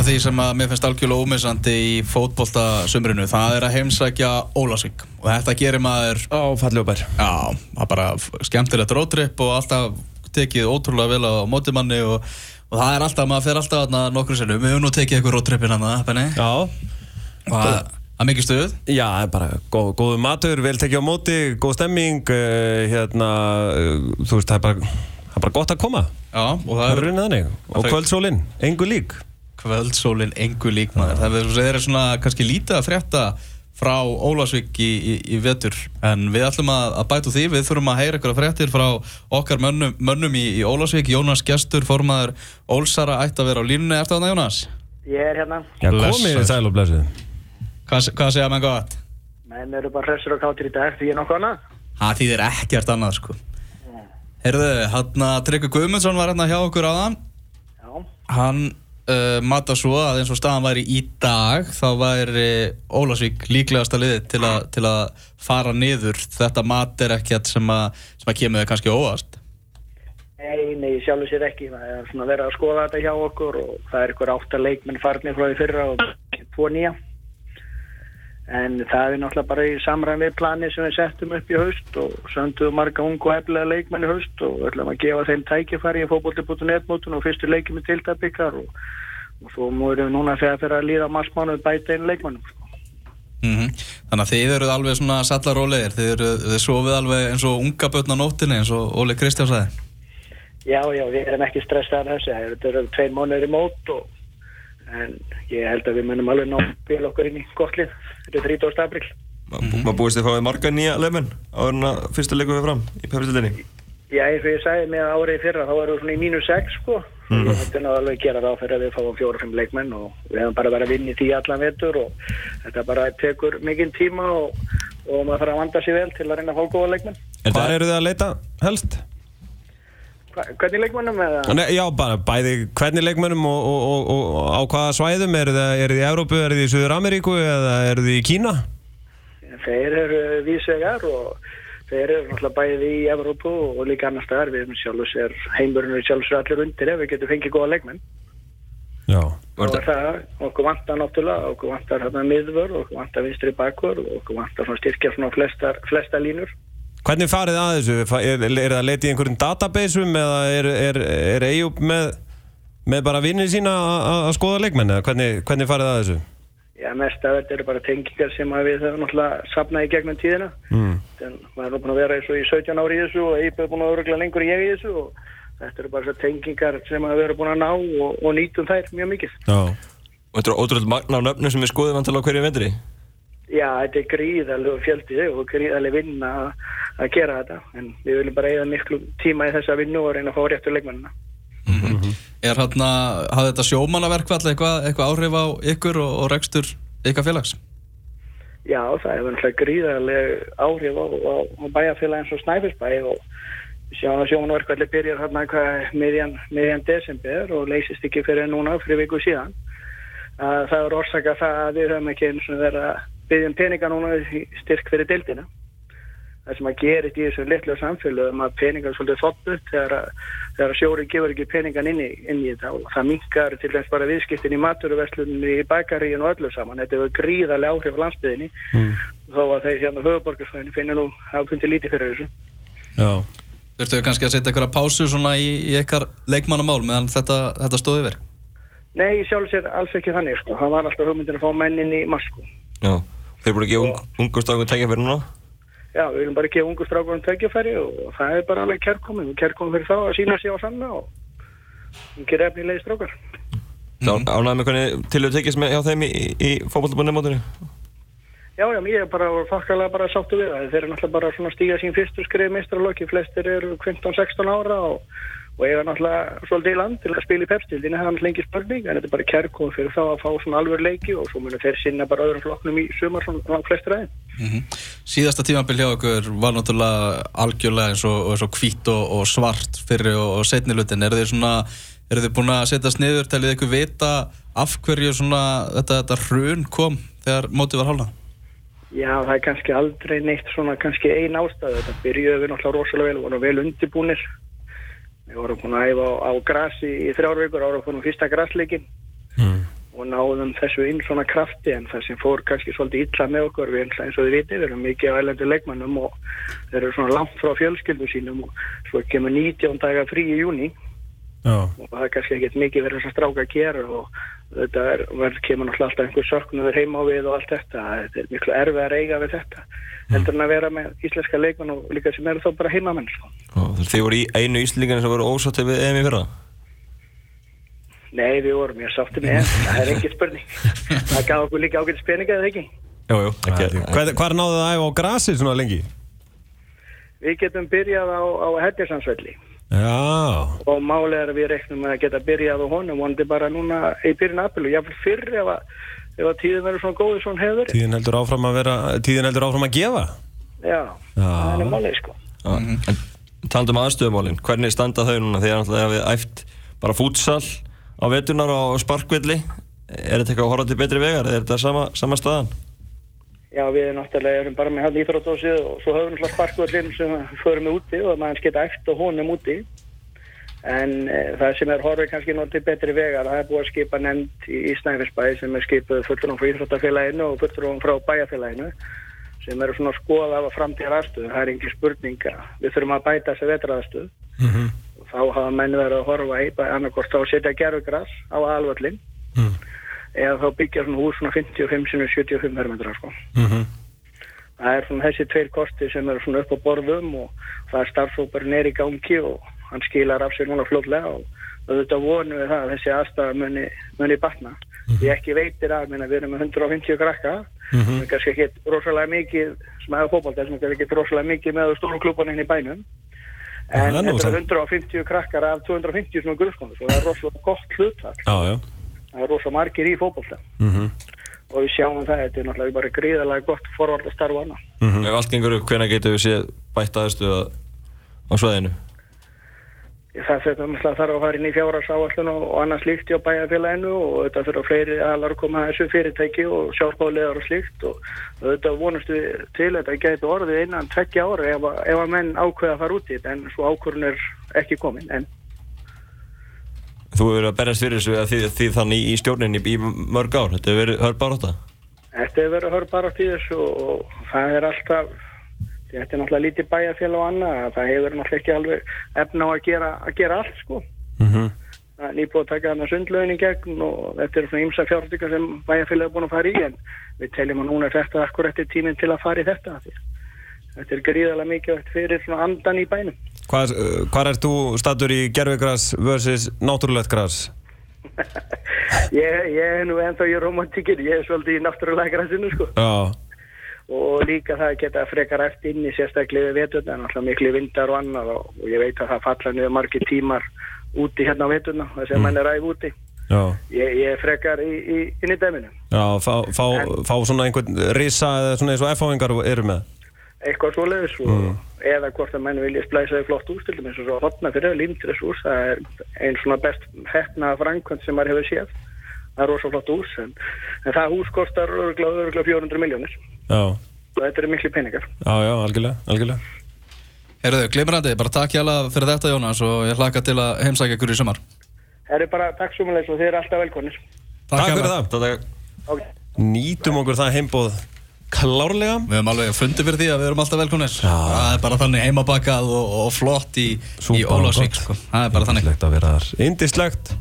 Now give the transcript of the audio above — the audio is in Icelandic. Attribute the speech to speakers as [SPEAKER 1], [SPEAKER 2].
[SPEAKER 1] af því sem að mér finnst algjörlega ómissandi í fótbolta sumrinu, það er að heimsækja Ólasvík og þetta gerir maður
[SPEAKER 2] Á bær
[SPEAKER 1] Já, það er bara skemmtilegt rótripp og alltaf tekið ótrúlega vel á mótimanni og, og það er alltaf, maður fer alltaf þarna nokkru sinnum, við höfum nú tekið eitthvað rótrippin hann Benni
[SPEAKER 2] Já
[SPEAKER 1] og það það er mikið stuð
[SPEAKER 2] Já, bara góð, góðu matur, vel tekið á móti, góð stemming, uh, hérna, uh, þú veist, það er bara, það er bara gott að koma.
[SPEAKER 1] Já, og það
[SPEAKER 2] Það er
[SPEAKER 1] er
[SPEAKER 2] runnið þannig. Og
[SPEAKER 1] Það-
[SPEAKER 2] kvöldsólinn, engu lík.
[SPEAKER 1] Kvöldsólinn engu líkmaður það er, það er svona kannski lítið að frétta frá Ólasvík í, í, í vetur en við ætlum að, að bæta úr því við þurfum að heyra ykkur fréttir frá okkar mönnum, mönnum í, í Ólasvík Jónas Gestur, formaður Ólsara ætti að vera á línunni, ertu þarna Jónas?
[SPEAKER 3] Ég er hérna.
[SPEAKER 2] Já, komið í sæl og blessuð.
[SPEAKER 1] Hvað, hvað segja menn gott?
[SPEAKER 3] Menn eru bara hressur og kátir í dag því ég er nokkuð annað.
[SPEAKER 1] Það þýðir ekkert annað sko Heyrðu, hann að Tryggvi Guðmundsson var hérna hjá okkur áðan
[SPEAKER 3] Já.
[SPEAKER 1] hann uh, matta svo að eins og staðan væri í dag þá væri Ólasvík líklegasta liðið til, a, til að fara niður þetta mat er ekkert sem að, sem að kemur kannski óvast
[SPEAKER 3] Nei, nei, sjálfur sér ekki. Það er svona verið að skoða þetta hjá okkur og það er ykkur átta leikmenn farnir frá því fyrra og tvo nýja. En það er náttúrulega bara í samræðin við plani sem við settum upp í haust og sönduðum marga ungu og heflega leikmenn í haust og ætlum að gefa þeim tækifæri í fótbolti.net mótun og fyrstu leikið með tiltabikar og, og svo múið við núna þegar fyrir að líða marsmánuð bæta einu leikmennum. sko.
[SPEAKER 1] mm Þannig að þið eruð alveg svona sallarólegir þið, þið sofið alveg eins og unga börn á nóttinni eins og Óli Kristján sagði
[SPEAKER 3] Já, já, við erum ekki stressaðar þessu, þetta eru tveir mánuður í mót og en ég held að við munum alveg ná bíl okkur inn í gott lið, þetta er 30. apríl.
[SPEAKER 4] Maður búist þið fáið marga nýja en að fyrsta leikum við fram í pepsildinni
[SPEAKER 3] Já, eins og ég sagði með árið fyrra, þá erum við svona í mínus 6 sko, mm. ég hætti náðu alveg að gera ráð fyrir að við fáum fjóra-fimm leikmenn og við hefum bara verið að vinna í því allan vetur og þetta bara tekur mikinn tíma og, og maður þarf að vanda sér vel til að reyna að fá góða leikmenn.
[SPEAKER 2] Hvað eru þið að leita helst?
[SPEAKER 3] Hva, hvernig leikmennum eða?
[SPEAKER 2] Nei, já, bara bæði hvernig leikmönnum og, og, og, og á hvaða svæðum? Eru þið, eru þið í Európu, eru þið í Suður Ameríku eða eru þið í Kína?
[SPEAKER 3] Þeir eru vísvegar og þeir eru náttúrulega bæði í Evrópu og líka annar staðar. Við erum sjálfur sér, heimurinn er sjálfur sér allir undir ef við getum fengið góða leikmenn.
[SPEAKER 2] Já.
[SPEAKER 3] Og það, okkur vantar náttúrulega, okkur vantar hérna miðvör, okkur vantar vinstri bakvör og okkur vantar svona styrkja svona flestar, flesta línur.
[SPEAKER 2] Hvernig farið að þessu? Er, er það að leita í einhverjum databaseum eða er, er, er EIUP með, með bara vinnið sína að- að að skoða leikmenn eða hvernig, hvernig farið að þessu?
[SPEAKER 3] Já, mest af þetta eru bara tengingar sem að við höfum náttúrulega sapnað í gegnum tíðina.
[SPEAKER 2] Mm.
[SPEAKER 3] En maður er búin að vera eins og í 17 ári í þessu og Eipa er búin að örugla lengur en ég í þessu og þetta eru bara svo tengingar sem að við erum búin að ná og, og nýtum þær mjög mikið.
[SPEAKER 2] Já.
[SPEAKER 4] Og þetta er ótrúlega magna á nöfnum sem við skoðum vantilega á hverju vendri
[SPEAKER 3] Já, þetta er gríðarlega fjöldi og gríðarlega vinna að, að gera þetta en við viljum bara eigða miklu tíma í þessa vinnu og reyna að fá réttu leikmennina.
[SPEAKER 1] Er hann að hafa þetta sjómannaverkvall eitthvað, eitthvað áhrif á ykkur og, og rekstur ykkar félags?
[SPEAKER 3] Já, það hefur náttúrulega gríðarlega áhrif á, á, á bæjarfélag eins og Snæfellsbæ og við sjáum að sjómanverkvalli byrjar hérna hvað miðjan, miðjan desember og leysist ekki fyrir núna fyrir viku síðan. Að það er orsaka það að við höfum ekki eins og verið að byggja um peninga núna styrk fyrir deildina. Það sem að gerist í þessu litlu samfélögum að peningar er svolítið þottu þegar, að- þegar að sjóri gefur ekki peningan inn í, inn í þetta og það minkar til dæmis bara viðskiptin í maturverslunni, í bakaríin og öllu saman. Þetta hefur gríðarlega áhrif á landsbyðinni
[SPEAKER 2] Mm.
[SPEAKER 3] þó að þeir hérna höfuborgarsvæðinu finnir nú ákvendi lítið fyrir þessu.
[SPEAKER 2] Já.
[SPEAKER 1] Þurftu kannski að setja eitthvað pásu svona í, í ykkar leikmannamál meðan þetta, þetta stóði yfir?
[SPEAKER 3] Nei, sjálf sér alls ekki þannig sko. Það var alltaf hugmyndin að fá mennin í masku.
[SPEAKER 4] Já, þeir búin að gefa ung, ungu strákum tækja fyrir núna
[SPEAKER 3] Já, við viljum bara gefa ungu strákunum tækifæri og það er bara alveg kærkomið. Við kærkomum fyrir þá að sína sig á sanna og gera efnilegi strákar.
[SPEAKER 4] mm. Ánægði með hvernig tilhjóð tekist með hjá þeim í, í, fótballtabunni mótunni
[SPEAKER 3] Já, já, ég er bara þakkarlega bara sáttu við það. Þeir eru náttúrulega bara svona stíga sín fyrstu skrif mistralokki. Flestir eru 15-16 ára og, og eiga náttúrulega svolítið í land til að spila í pepstildinu. Það er náttúrulega lengi spurning, en þetta er bara kærkomið fyrir þá að fá svona alveg leiki og svo munum þeir sinna bara öðrum flokknum í sumar svona flestir aðeins.
[SPEAKER 1] Síðasta tímabil hjá okkur var náttúrulega algjörlega eins og, eins og hvít og, og svart fyrir og, og setni lutin. Er þið svona, er þið búin að setjast niður, talið ykkur vita af hverju svona þetta, þetta hrun kom þegar mótið var hálna?
[SPEAKER 3] Já, það er kannski aldrei neitt svona kannski ein ástæðu. Við vorum búin að æfa á, á grasi í þrjár vikur, ára búin fyrsta grasleikin
[SPEAKER 2] Mm.
[SPEAKER 3] og náðum þessu inn svona krafti en það sem fór kannski svolítið illa með okkur við eins og þið viti, við erum mikið á ælendu leikmannum og þeir eru svona langt frá fjölskyldu sínum og svo kemur 19 daga frí í júni
[SPEAKER 2] Já,
[SPEAKER 3] og það er kannski ekkert mikið verið að stráka að gera og þetta er, verð kemur náttúrulega alltaf einhver söknuður heima á við og allt þetta. Þetta er miklu erfið að reyga við þetta heldur en að vera með íslenska leikmann og líka sem eru þá bara heimamenn sko.
[SPEAKER 4] Þið voru í einu íslendingarnir sem voru ósáttið við EM í fyrra?
[SPEAKER 3] Nei, við vorum mjög sátti með það, það er ekki spurning. Það gaf okkur líka ágætis peninga eða ekki?
[SPEAKER 4] Jú, jú, ekki
[SPEAKER 2] Hvað, hvað náðu það á grasi svona lengi?
[SPEAKER 3] Við getum byrjað á, á Hedgersansvelli
[SPEAKER 2] Já,
[SPEAKER 3] og málið er að við reiknum með að geta byrjað á honum vonandi bara núna í byrjun apil og jáfnvel fyrr ef að, ef að tíðin verður svona góð svona hefur
[SPEAKER 2] tíðin heldur áfram að vera Tíðin heldur áfram að gefa?
[SPEAKER 3] Já, það er málið sko.
[SPEAKER 4] En Talandum aðstöðumálin, hvernig standa þau núna þegar náttúrulega við æft bara fútsal á vetunar og sparkvilli Er þetta eitthvað að horfa til betri vegar eða er þetta sama, sama staðan?
[SPEAKER 3] Já, við náttúrulega erum bara með hann íþróttósið og svo höfum við náttúrulega sparkvöldin sem við förum með úti og maður geta eftir honum úti. En e, það sem er horfið kannski náttúrulega betri vegar, það er búið að skipa nefnd í, í Snæfellsbæ sem er skipuð fulltrúum frá íþróttafélaginu og fulltrúum frá bæjarfélaginu sem eru svona að skoða af að framtíðar aðstöðu. Það er engin spurning að við þurfum að bæta þessi vetraðastöðu.
[SPEAKER 2] Mhm.
[SPEAKER 3] Og þá hafa menn verið að horfa í annarkort á að setja gerfugras á alvöllin
[SPEAKER 2] Mm.
[SPEAKER 3] Eða þá byggja svona hús svona 55-75 fermetrar sko.
[SPEAKER 2] Mhm.
[SPEAKER 3] Það er svona þessi tveir kosti sem eru svona upp á borðum og það er starfsóparinn er í gangi og hann skilar af sér núna fljóðlega og auðvitað vonum við það að þessi aðstæða muni, muni batna. Ég ekki veitir að minna, við erum með 150 krakka sem er kannski ekki rosalega mikið sem hefur fókbalta, sem er kannski ekki rosalega mikið með stóru klúbunni inn í bænum en þetta er
[SPEAKER 2] samt.
[SPEAKER 3] 150 krakkar af 250 sem er grunnskónu svo það er rosalega gott
[SPEAKER 2] já
[SPEAKER 3] það er rosalega margir í fókbalta
[SPEAKER 2] Mhm.
[SPEAKER 3] og við sjáum það, þetta er náttúrulega bara gríðarlega gott forvart að starfa hana.
[SPEAKER 4] Ef allt gengur upp, hvenær getur við séð bætt aðstöðu á sveðinu?
[SPEAKER 3] Það þetta náttúrulega þarf að fara inn í fjárhagsáallun og og annað slíkt hjá bæjarfélaginu og þetta þurfa fleiri aðlar að koma að þessu fyrirtæki og sjálfbáðlegar og slíkt og þetta vonustu til að þetta gæti orðið innan tveggja ára ef, að- ef að menn ákveða að fara út í þetta en svo ákvörðun er ekki komin en
[SPEAKER 4] Þú hefur verið að berjast fyrir þessu því, því þannig í stjórninni í mörg ár, þetta hefur verið hörð baróta
[SPEAKER 3] Þetta hefur verið höra bara til þessu og það er alltaf, þetta er náttúrulega lítið bæjarfélag og annað, að það hefur náttúrulega ekki alveg efna á að gera, að gera allt sko.
[SPEAKER 2] Mhm.
[SPEAKER 3] Það er nýbúið að taka þarna sundlaugin í gegn og þetta er svona ymsa fjárstykkar sem bæjarfélag er búin að fara í en við teljum að núna er þetta akkurat til tíminn til að fara í þetta. Þetta er gríðarlega mikið fyrir svona andan í bænum.
[SPEAKER 2] Hvað, uh, hvað er þú statur í gerfigras versus náttúrulegt gras?
[SPEAKER 3] Ég, ég er nú ennþá í romantikinn, ég er svolítið í náttúrulega græsinu sko.
[SPEAKER 2] Já,
[SPEAKER 3] og líka það að geta frekar eftir inni sérstaklega við veturna, en alltaf miklu vindar og annað og, ég veit að það falla niður margir tímar úti hérna á veturna þess að mann er ræð úti. Ég, ég frekar í, í, inn í dæminu.
[SPEAKER 2] Já, fá, fá, fá svona einhvern risa eða svona eins og F-fáingar eru með
[SPEAKER 3] eitthvað svoleiðis og eða hvort að menn vilja splæsa þau flott úr til dæmis eins og hotna fyrir límtress úr það er einn svona best hefna framkvæmt sem maður hefur séð. Það er rosa flott ús en, en það hús kostar örgulega, örgulega 400 miljónir
[SPEAKER 2] Já,
[SPEAKER 3] og þetta eru miklu peningar.
[SPEAKER 2] Já, já, algjörlega, algjörlega.
[SPEAKER 1] Herðu, glimrandi, bara takk hjá fyrir þetta Jónas og ég hlakka til að heimsækja ykkur í sumar.
[SPEAKER 3] Er bara takk sumulegs og þið eru alltaf velkonir
[SPEAKER 2] Takk fyrir
[SPEAKER 1] hérlega.
[SPEAKER 2] það. Nýtum okkur það heimboð klárlega.
[SPEAKER 1] Við höfum alveg fundið fyrir því að við erum alltaf velkonir Það er bara þannig heimabakað og, og flott í, í
[SPEAKER 2] gott.
[SPEAKER 1] sko. Það er bara þannig.
[SPEAKER 2] Indislegt að vera þar. Indislegt